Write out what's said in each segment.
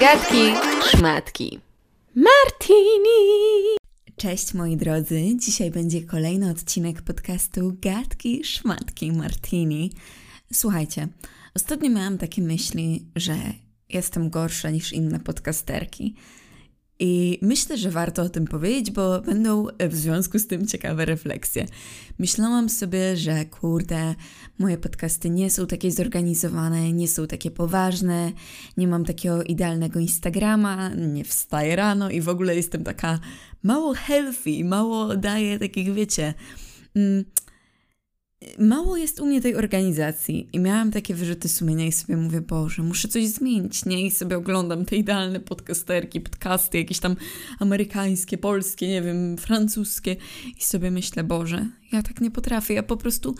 Gadki, szmatki. Martini! Cześć moi drodzy, dzisiaj będzie kolejny odcinek podcastu Gadki, Szmatki, Martini. Słuchajcie, ostatnio miałam takie myśli, że jestem gorsza niż inne podcasterki. I myślę, że warto o tym powiedzieć, bo będą w związku z tym ciekawe refleksje. Myślałam sobie, że kurde, moje podcasty nie są takie zorganizowane, nie są takie poważne, nie mam takiego idealnego Instagrama, nie wstaję rano i w ogóle jestem taka mało healthy, mało daję takich, wiecie. Mało jest u mnie tej organizacji i miałam takie wyrzuty sumienia i sobie mówię, Boże, muszę coś zmienić, nie? I sobie oglądam te idealne podcasterki, podcasty, jakieś tam amerykańskie, polskie, nie wiem, francuskie i sobie myślę, Boże, ja tak nie potrafię, ja po prostu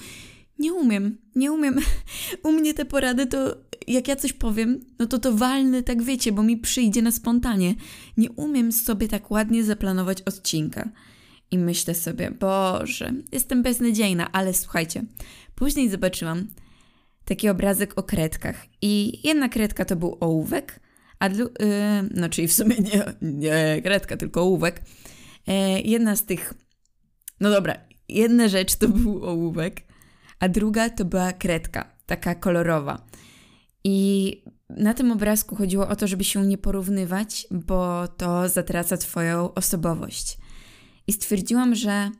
nie umiem, nie umiem. U mnie te porady to, jak ja coś powiem, no to to walny, tak wiecie, bo mi przyjdzie na spontanie. Nie umiem sobie tak ładnie zaplanować odcinka. I myślę sobie, Boże, jestem beznadziejna, ale słuchajcie, później zobaczyłam taki obrazek o kredkach. I jedna kredka to był ołówek, a dru- yy, no czyli w sumie nie, nie kredka, tylko ołówek. Yy, jedna z tych, no dobra, jedna rzecz to był ołówek, a druga to była kredka, taka kolorowa. I na tym obrazku chodziło o to, żeby się nie porównywać, bo to zatraca Twoją osobowość. I stwierdziłam, że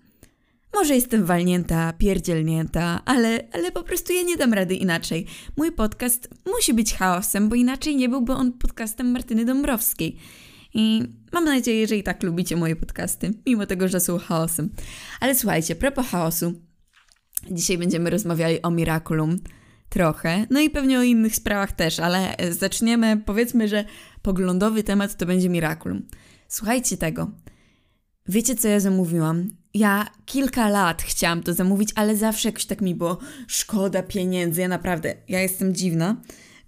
może jestem walnięta, pierdzielnięta, ale, ale po prostu ja nie dam rady inaczej. Mój podcast musi być chaosem, bo inaczej nie byłby on podcastem Martyny Dąbrowskiej. I mam nadzieję, że i tak lubicie moje podcasty, mimo tego, że są chaosem. Ale słuchajcie, propos chaosu, dzisiaj będziemy rozmawiali o Miraculum trochę, no i pewnie o innych sprawach też, ale zaczniemy, powiedzmy, że poglądowy temat to będzie Miraculum. Słuchajcie tego. Wiecie, co ja zamówiłam? Ja kilka lat chciałam to zamówić, ale zawsze jakoś tak mi było szkoda pieniędzy. Ja naprawdę, ja jestem dziwna,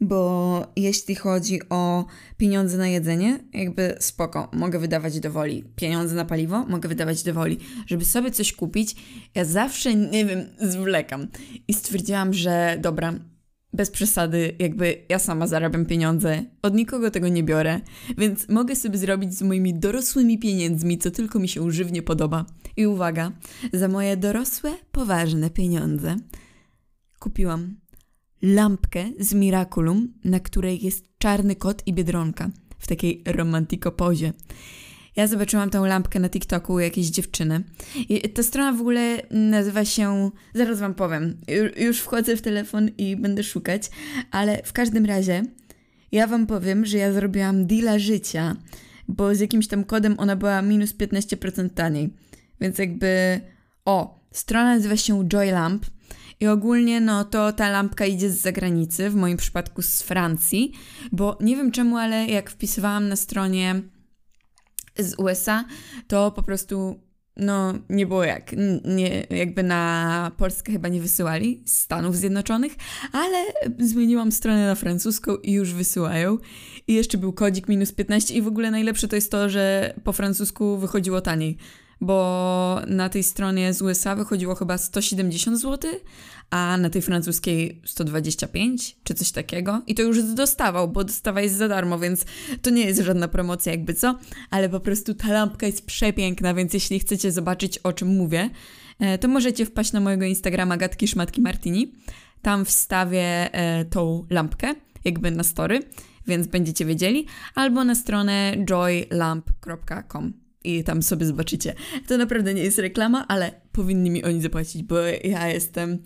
bo jeśli chodzi o pieniądze na jedzenie, jakby spoko, mogę wydawać do woli. Pieniądze na paliwo mogę wydawać do woli. Żeby sobie coś kupić, ja zawsze, nie wiem, zwlekam. I stwierdziłam, że dobra, bez przesady, jakby ja sama zarabiam pieniądze, od nikogo tego nie biorę, więc mogę sobie zrobić z moimi dorosłymi pieniędzmi, co tylko mi się żywnie podoba. I uwaga, za moje dorosłe, poważne pieniądze kupiłam lampkę z Miraculum, na której jest czarny kot i biedronka w takiej romantiko pozie. Ja zobaczyłam tą lampkę na TikToku u jakiejś dziewczyny. I ta strona w ogóle nazywa się. Zaraz wam powiem. Już wchodzę w telefon i będę szukać, ale w każdym razie ja wam powiem, że ja zrobiłam deala życia, bo z jakimś tam kodem ona była minus 15% taniej. Więc jakby. O, strona nazywa się Joy Lamp. I ogólnie, no to ta lampka idzie z zagranicy, w moim przypadku z Francji, bo nie wiem czemu, ale jak wpisywałam na stronie z USA, to po prostu no nie było jak, nie, jakby na Polskę chyba nie wysyłali z Stanów Zjednoczonych, ale zmieniłam stronę na francuską i już wysyłają. I jeszcze był kodzik minus 15 i w ogóle najlepsze to jest to, że po francusku wychodziło taniej, bo na tej stronie z USA wychodziło chyba 170 zł, a na tej francuskiej 125 czy coś takiego. I to już dostawał, bo dostawa jest za darmo, więc to nie jest żadna promocja jakby co, ale po prostu ta lampka jest przepiękna, więc jeśli chcecie zobaczyć o czym mówię, e, to możecie wpaść na mojego Instagrama Gatki Szmatki Martini. Tam wstawię e, tą lampkę, jakby na story, więc będziecie wiedzieli, albo na stronę joylamp.com i tam sobie zobaczycie. To naprawdę nie jest reklama, ale powinni mi oni zapłacić, bo ja jestem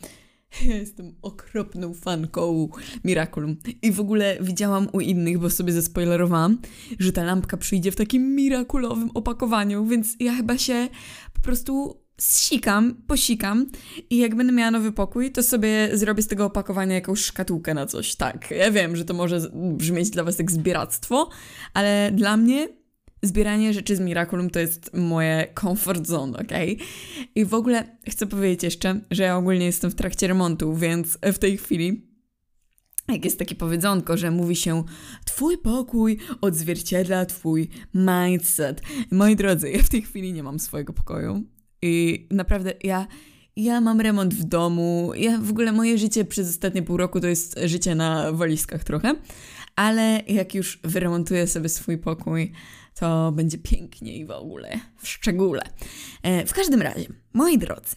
ja jestem okropną fanką Miraculum. I w ogóle widziałam u innych, bo sobie zespoilerowałam, że ta lampka przyjdzie w takim mirakulowym opakowaniu, więc ja chyba się po prostu zsikam, posikam i jak będę miała nowy pokój, to sobie zrobię z tego opakowania jakąś szkatułkę na coś. Tak, ja wiem, że to może brzmieć dla was jak zbieractwo, ale dla mnie zbieranie rzeczy z Miraculum to jest moje comfort zone, ok? I w ogóle chcę powiedzieć jeszcze, że ja ogólnie jestem w trakcie remontu, więc w tej chwili jak jest takie powiedzonko, że mówi się Twój pokój odzwierciedla Twój mindset. Moi drodzy, ja w tej chwili nie mam swojego pokoju i naprawdę ja ja mam remont w domu, ja w ogóle moje życie przez ostatnie pół roku to jest życie na walizkach trochę, ale jak już wyremontuję sobie swój pokój, to będzie pięknie i w ogóle, w szczególe. E, w każdym razie, moi drodzy,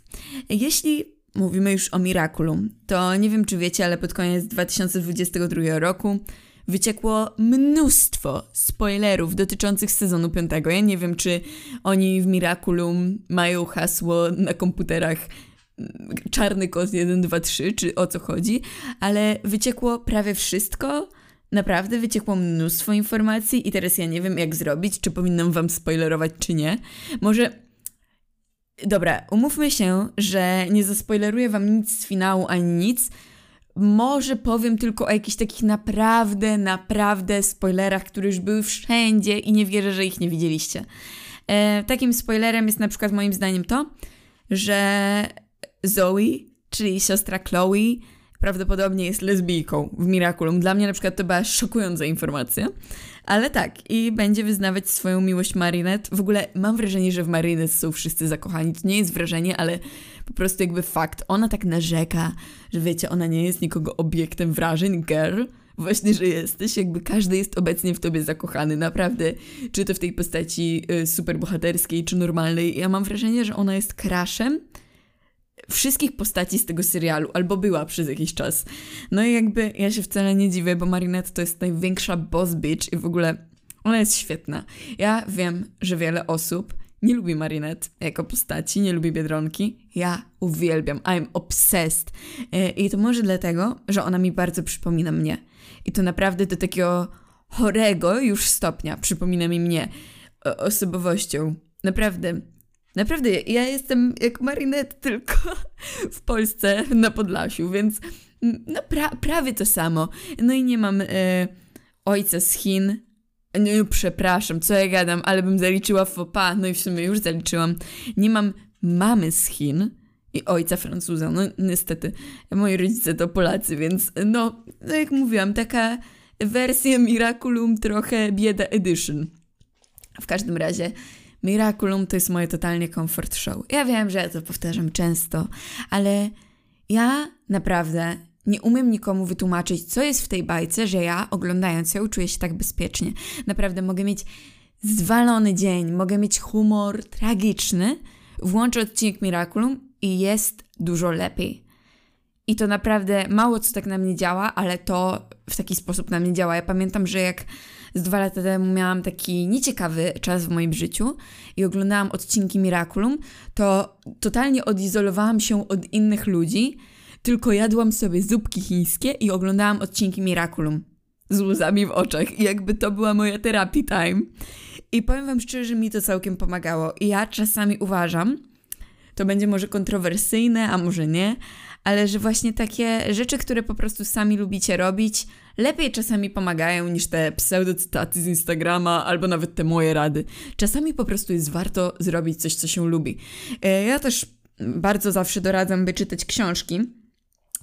jeśli mówimy już o Miraculum, to nie wiem czy wiecie, ale pod koniec 2022 roku wyciekło mnóstwo spoilerów dotyczących sezonu 5. Ja nie wiem, czy oni w Miraculum mają hasło na komputerach mm, czarny kod 1, 2, 3, czy o co chodzi, ale wyciekło prawie wszystko. Naprawdę wyciekło mnóstwo informacji i teraz ja nie wiem jak zrobić, czy powinnam wam spoilerować, czy nie. Może Dobra, umówmy się, że nie zaspoileruję wam nic z finału ani nic, może powiem tylko o jakichś takich naprawdę, naprawdę spoilerach, które już były wszędzie i nie wierzę, że ich nie widzieliście. E, takim spoilerem jest na przykład moim zdaniem to, że Zoe, czyli siostra Chloe, prawdopodobnie jest lesbijką w Miraculum. Dla mnie na przykład to była szokująca informacja. Ale tak, i będzie wyznawać swoją miłość Marinette. W ogóle mam wrażenie, że w Marinette są wszyscy zakochani. To nie jest wrażenie, ale po prostu jakby fakt. Ona tak narzeka, że wiecie, ona nie jest nikogo obiektem wrażeń, girl. Właśnie, że jesteś, jakby każdy jest obecnie w tobie zakochany, naprawdę. Czy to w tej postaci y, superbohaterskiej, czy normalnej. Ja mam wrażenie, że ona jest crashem wszystkich postaci z tego serialu, albo była przez jakiś czas. No i jakby ja się wcale nie dziwię, bo Marinette to jest największa boss bitch i w ogóle ona jest świetna. Ja wiem, że wiele osób nie lubi Marinette jako postaci, nie lubi Biedronki. Ja uwielbiam, I'm obsessed. E, I to może dlatego, że ona mi bardzo przypomina mnie. I to naprawdę do takiego chorego już stopnia przypomina mi mnie osobowością. Naprawdę Naprawdę, ja jestem jak Marinette, tylko w Polsce, na Podlasiu, więc no pra prawie to samo. No i nie mam e, ojca z Chin. No, przepraszam, co ja gadam, ale bym zaliczyła fopa, no i w sumie już zaliczyłam. Nie mam mamy z Chin i ojca Francuza. No niestety, moi rodzice to Polacy, więc no, no jak mówiłam, taka wersja Miraculum trochę bieda edition. W każdym razie Miraculum to jest moje totalnie comfort show. Ja wiem, że ja to powtarzam często, ale ja naprawdę nie umiem nikomu wytłumaczyć, co jest w tej bajce, że ja oglądając ją czuję się tak bezpiecznie. Naprawdę mogę mieć zwalony dzień, mogę mieć humor tragiczny, włączę odcinek Miraculum i jest dużo lepiej. I to naprawdę mało co tak na mnie działa, ale to w taki sposób na mnie działa. Ja pamiętam, że jak z dwa lata temu miałam taki nieciekawy czas w moim życiu i oglądałam odcinki Miraculum, to totalnie odizolowałam się od innych ludzi, tylko jadłam sobie zupki chińskie i oglądałam odcinki Miraculum z łzami w oczach jakby to była moja therapy time. I powiem wam szczerze, że mi to całkiem pomagało. I ja czasami uważam, to będzie może kontrowersyjne, a może nie, ale że właśnie takie rzeczy, które po prostu sami lubicie robić, lepiej czasami pomagają niż te pseudocytaty z Instagrama albo nawet te moje rady. Czasami po prostu jest warto zrobić coś, co się lubi. E, ja też bardzo zawsze doradzam, by czytać książki.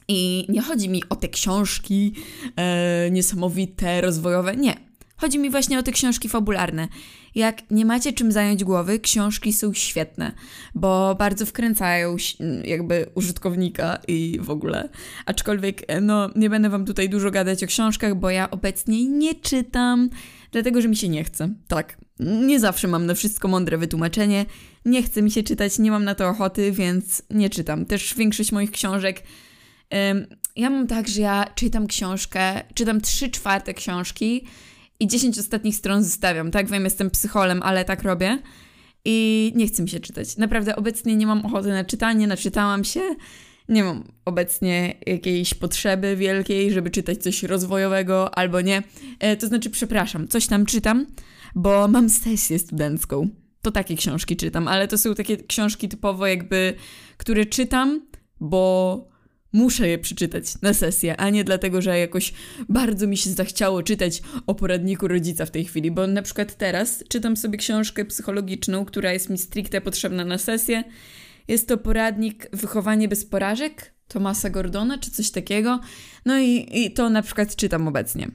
I nie chodzi mi o te książki e, niesamowite, rozwojowe. Nie. Chodzi mi właśnie o te książki fabularne. Jak nie macie czym zająć głowy, książki są świetne, bo bardzo wkręcają jakby użytkownika i w ogóle. Aczkolwiek, e, no, nie będę wam tutaj dużo gadać o książkach, bo ja obecnie nie czytam, dlatego że mi się nie chce. Tak, nie zawsze mam na wszystko mądre wytłumaczenie. Nie chce mi się czytać, nie mam na to ochoty, więc nie czytam. Też większość moich książek. ja mam tak, że ja czytam książkę, czytam trzy czwarte książki i 10 ostatnich stron zostawiam. Tak wiem, jestem psycholem, ale tak robię. I nie chcę mi się czytać. Naprawdę obecnie nie mam ochoty na czytanie, naczytałam się. Nie mam obecnie jakiejś potrzeby wielkiej, żeby czytać coś rozwojowego albo nie. E, to znaczy, przepraszam, coś tam czytam, bo mam sesję studencką. To takie książki czytam, ale to są takie książki typowo jakby, które czytam, bo Muszę je przeczytać na sesję, a nie dlatego, że jakoś bardzo mi się zachciało czytać o poradniku rodzica w tej chwili, bo na przykład teraz czytam sobie książkę psychologiczną, która jest mi stricte potrzebna na sesję. Jest to poradnik Wychowanie bez porażek Tomasa Gordona, czy coś takiego. No i, i to na przykład czytam obecnie.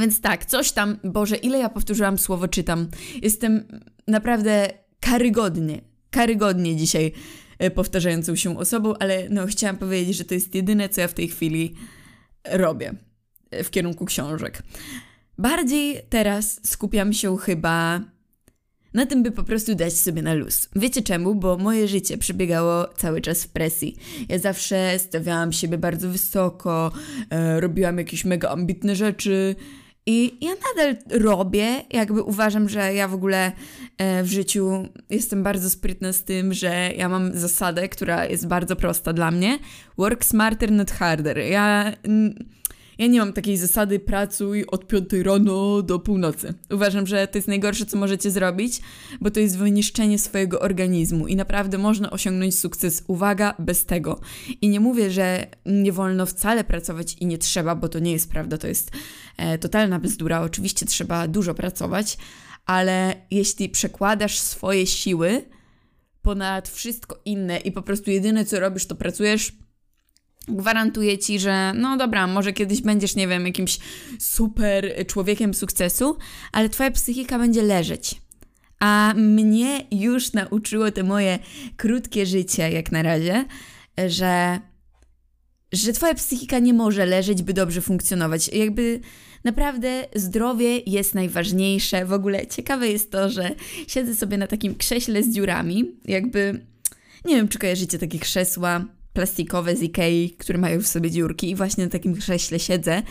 Więc tak, coś tam, Boże, ile ja powtórzyłam słowo czytam. Jestem naprawdę karygodnie, karygodnie dzisiaj powtarzającą się osobą, ale no chciałam powiedzieć, że to jest jedyne, co ja w tej chwili robię e, w kierunku książek. Bardziej teraz skupiam się chyba na tym, by po prostu dać sobie na luz. Wiecie czemu? Bo moje życie przebiegało cały czas w presji. Ja zawsze stawiałam siebie bardzo wysoko, e, robiłam jakieś mega ambitne rzeczy. I ja nadal robię, jakby uważam, że ja w ogóle e, w życiu jestem bardzo sprytna z tym, że ja mam zasadę, która jest bardzo prosta dla mnie. Work smarter, not harder. Ja ja nie mam takiej zasady pracuj od 5 rano do północy. Uważam, że to jest najgorsze, co możecie zrobić, bo to jest wyniszczenie swojego organizmu i naprawdę można osiągnąć sukces, uwaga, bez tego. I nie mówię, że nie wolno wcale pracować i nie trzeba, bo to nie jest prawda, to jest e, totalna bzdura. Oczywiście trzeba dużo pracować, ale jeśli przekładasz swoje siły ponad wszystko inne i po prostu jedyne co robisz, to pracujesz, gwarantuję ci, że no dobra, może kiedyś będziesz, nie wiem, jakimś super człowiekiem sukcesu, ale twoja psychika będzie leżeć. A mnie już nauczyło te moje krótkie życie, jak na razie, że, że twoja psychika nie może leżeć, by dobrze funkcjonować. Jakby naprawdę zdrowie jest najważniejsze. W ogóle ciekawe jest to, że siedzę sobie na takim krześle z dziurami, jakby nie wiem, czy kojarzycie takie krzesła plastikowe z Ikei, które mają w sobie dziurki i właśnie na takim krześle siedzę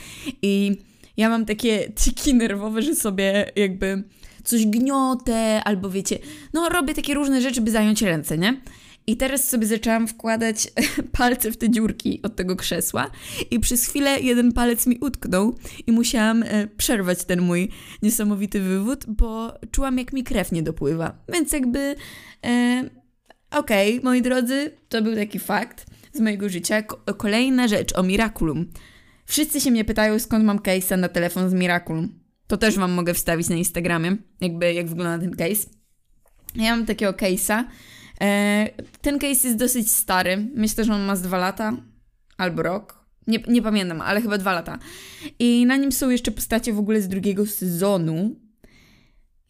i ja mam takie tiki nerwowe, że sobie jakby coś gniotę albo wiecie, no robię takie różne rzeczy, by zająć ręce, nie? I teraz sobie zaczęłam wkładać palce w te dziurki od tego krzesła i przez chwilę jeden palec mi utknął i musiałam e, przerwać ten mój niesamowity wywód, bo czułam jak mi krew nie dopływa. Więc jakby e, okej, okay, moi drodzy, to był taki fakt z mojego życia. Kolejna rzecz o Miraculum. Wszyscy się mnie pytają, skąd mam case'a na telefon z Miraculum. To też Wam mogę wstawić na Instagramie, jakby jak wygląda ten case. Ja mam takiego case'a. E, ten case jest dosyć stary. Myślę, że on ma z dwa lata albo rok. Nie, nie pamiętam, ale chyba dwa lata. I na nim są jeszcze postacie w ogóle z drugiego sezonu.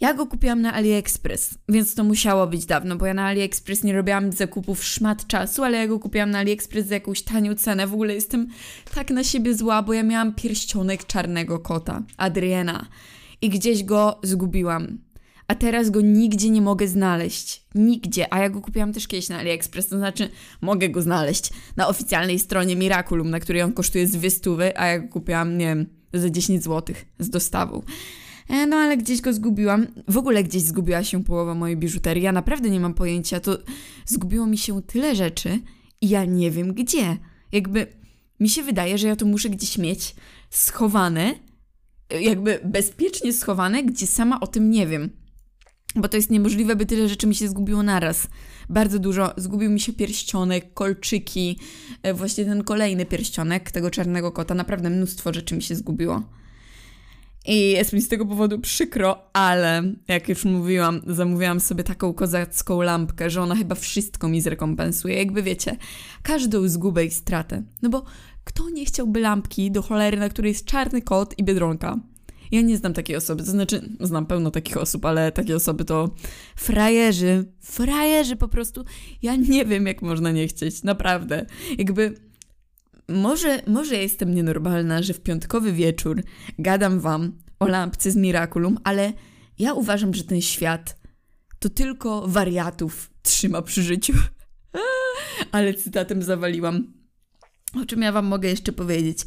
Ja go kupiłam na AliExpress, więc to musiało być dawno, bo ja na AliExpress nie robiłam zakupów szmat czasu, ale ja go kupiłam na AliExpress za jakąś tanią cenę. W ogóle jestem tak na siebie zła, bo ja miałam pierścionek czarnego kota, Adriana, i gdzieś go zgubiłam. A teraz go nigdzie nie mogę znaleźć. Nigdzie. A ja go kupiłam też kiedyś na AliExpress, to znaczy mogę go znaleźć na oficjalnej stronie Miraculum, na której on kosztuje z 200, a ja go kupiłam, nie wiem, za 10 zł z dostawą. E, no ale gdzieś go zgubiłam. W ogóle gdzieś zgubiła się połowa mojej biżuterii. Ja naprawdę nie mam pojęcia. To zgubiło mi się tyle rzeczy i ja nie wiem gdzie. Jakby mi się wydaje, że ja to muszę gdzieś mieć schowane, jakby bezpiecznie schowane, gdzie sama o tym nie wiem. Bo to jest niemożliwe, by tyle rzeczy mi się zgubiło naraz. Bardzo dużo. Zgubił mi się pierścionek, kolczyki, e, właśnie ten kolejny pierścionek tego czarnego kota. Naprawdę mnóstwo rzeczy mi się zgubiło. I jest mi z tego powodu przykro, ale jak już mówiłam, zamówiłam sobie taką kozacką lampkę, że ona chyba wszystko mi zrekompensuje. Jakby wiecie, każdą zgubę i stratę. No bo kto nie chciałby lampki do cholery, na której jest czarny kot i biedronka? Ja nie znam takiej osoby, to znaczy znam pełno takich osób, ale takie osoby to frajerzy, frajerzy po prostu. Ja nie wiem, jak można nie chcieć, naprawdę. Jakby może, może jestem nienormalna, że w piątkowy wieczór gadam wam o lampce z Miraculum, ale ja uważam, że ten świat to tylko wariatów trzyma przy życiu. ale cytatem zawaliłam. O czym ja wam mogę jeszcze powiedzieć?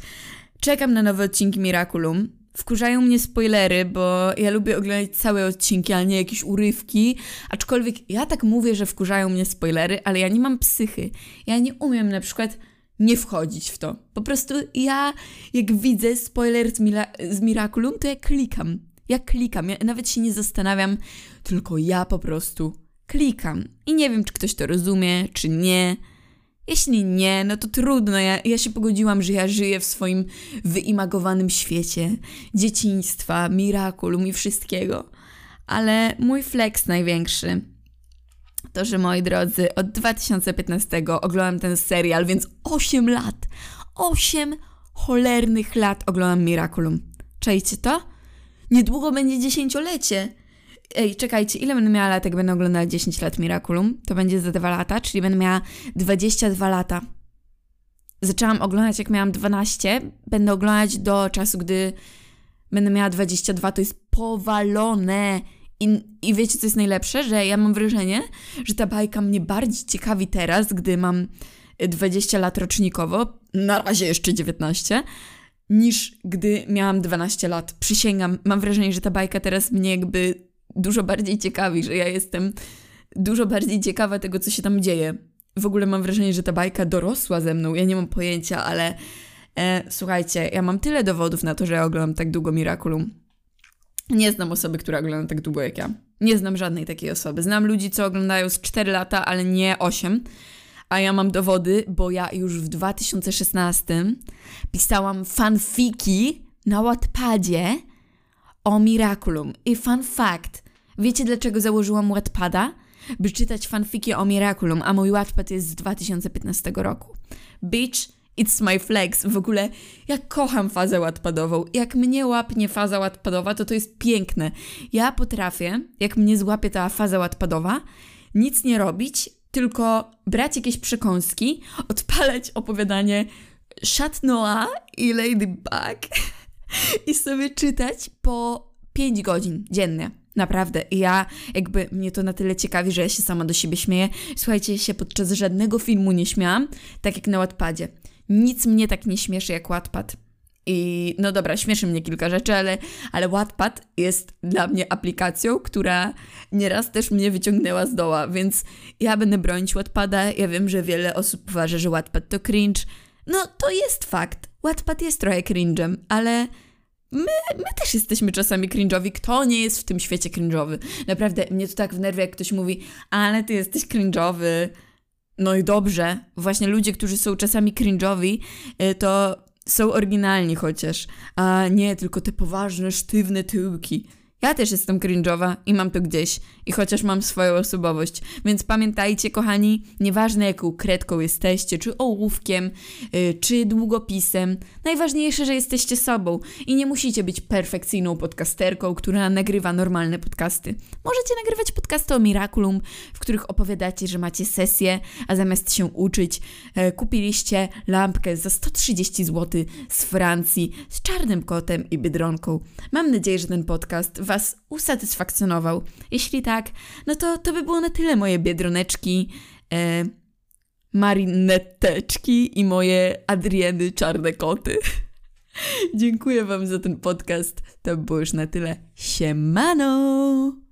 Czekam na nowe odcinki Miraculum. Wkurzają mnie spoilery, bo ja lubię oglądać całe odcinki, a nie jakieś urywki. Aczkolwiek ja tak mówię, że wkurzają mnie spoilery, ale ja nie mam psychy. Ja nie umiem na przykład nie wchodzić w to. Po prostu ja, jak widzę spoiler z, Mila z Miraculum, to ja klikam. Ja klikam, ja nawet się nie zastanawiam, tylko ja po prostu klikam. I nie wiem, czy ktoś to rozumie, czy nie. Jeśli nie, no to trudno. Ja, ja się pogodziłam, że ja żyję w swoim wyimagowanym świecie dzieciństwa, Miraculum i wszystkiego. Ale mój flex największy to, że moi drodzy, od 2015 oglądam ten serial, więc 8 lat, 8 cholernych lat oglądam Miraculum. Czajcie to? Niedługo będzie dziesięciolecie. Ej, czekajcie, ile będę miała lat, jak będę oglądała 10 lat Miraculum? To będzie za 2 lata, czyli będę miała 22 lata. Zaczęłam oglądać, jak miałam 12. Będę oglądać do czasu, gdy będę miała 22. To jest powalone. I, I wiecie, co jest najlepsze? Że ja mam wrażenie, że ta bajka mnie bardziej ciekawi teraz, gdy mam 20 lat rocznikowo, na razie jeszcze 19, niż gdy miałam 12 lat. Przysięgam, mam wrażenie, że ta bajka teraz mnie jakby dużo bardziej ciekawi, że ja jestem dużo bardziej ciekawa tego, co się tam dzieje. W ogóle mam wrażenie, że ta bajka dorosła ze mną. Ja nie mam pojęcia, ale e, słuchajcie, ja mam tyle dowodów na to, że ja oglądam tak długo Miraculum. Nie znam osoby, która ogląda tak długo jak ja. Nie znam żadnej takiej osoby. Znam ludzi, co oglądają z 4 lata, ale nie 8. A ja mam dowody, bo ja już w 2016 pisałam fanfiki na Wattpadzie o Miraculum. I fun fact, wiecie dlaczego założyłam Wattpada? By czytać fanfiki o Miraculum, a mój Wattpad jest z 2015 roku. Bitch, it's my flex. W ogóle ja kocham fazę Wattpadową. Jak mnie łapnie faza Wattpadowa, to to jest piękne. Ja potrafię, jak mnie złapie ta faza Wattpadowa, nic nie robić, tylko brać jakieś przekąski, odpalać opowiadanie Chat Noir i Ladybug i sobie czytać po 5 godzin dziennie. Naprawdę. Ja jakby mnie to na tyle ciekawi, że ja się sama do siebie śmieję. Słuchajcie, ja się podczas żadnego filmu nie śmiałam, tak jak na Wattpadzie. Nic mnie tak nie śmieszy jak Wattpad. I no dobra, śmieszy mnie kilka rzeczy, ale, ale Wattpad jest dla mnie aplikacją, która nieraz też mnie wyciągnęła z doła, więc ja będę bronić Wattpada. Ja wiem, że wiele osób uważa, że Wattpad to cringe. No to jest fakt. Wattpad jest trochę cringe'em, ale my, my też jesteśmy czasami cringe'owi. Kto nie jest w tym świecie cringe'owy? Naprawdę, mnie to tak wnerwia, jak ktoś mówi, ale ty jesteś cringe'owy. No i dobrze. Właśnie ludzie, którzy są czasami cringe'owi, y, to są oryginalni chociaż, a nie tylko te poważne, sztywne tyłki. Ja też jestem cringe'owa i mam to gdzieś. I chociaż mam swoją osobowość. Więc pamiętajcie, kochani, nieważne jaką kredką jesteście, czy ołówkiem, yy, czy długopisem, najważniejsze, że jesteście sobą i nie musicie być perfekcyjną podcasterką, która nagrywa normalne podcasty. Możecie nagrywać podcasty o Miraculum, w których opowiadacie, że macie sesję, a zamiast się uczyć, yy, kupiliście lampkę za 130 zł z Francji, z czarnym kotem i bydronką. Mam nadzieję, że ten podcast Was usatysfakcjonował. Jeśli tak, no to to by było na tyle moje biedroneczki, e, marineteczki i moje Adrieny czarne koty. Dziękuję Wam za ten podcast. To było już na tyle. Siemano!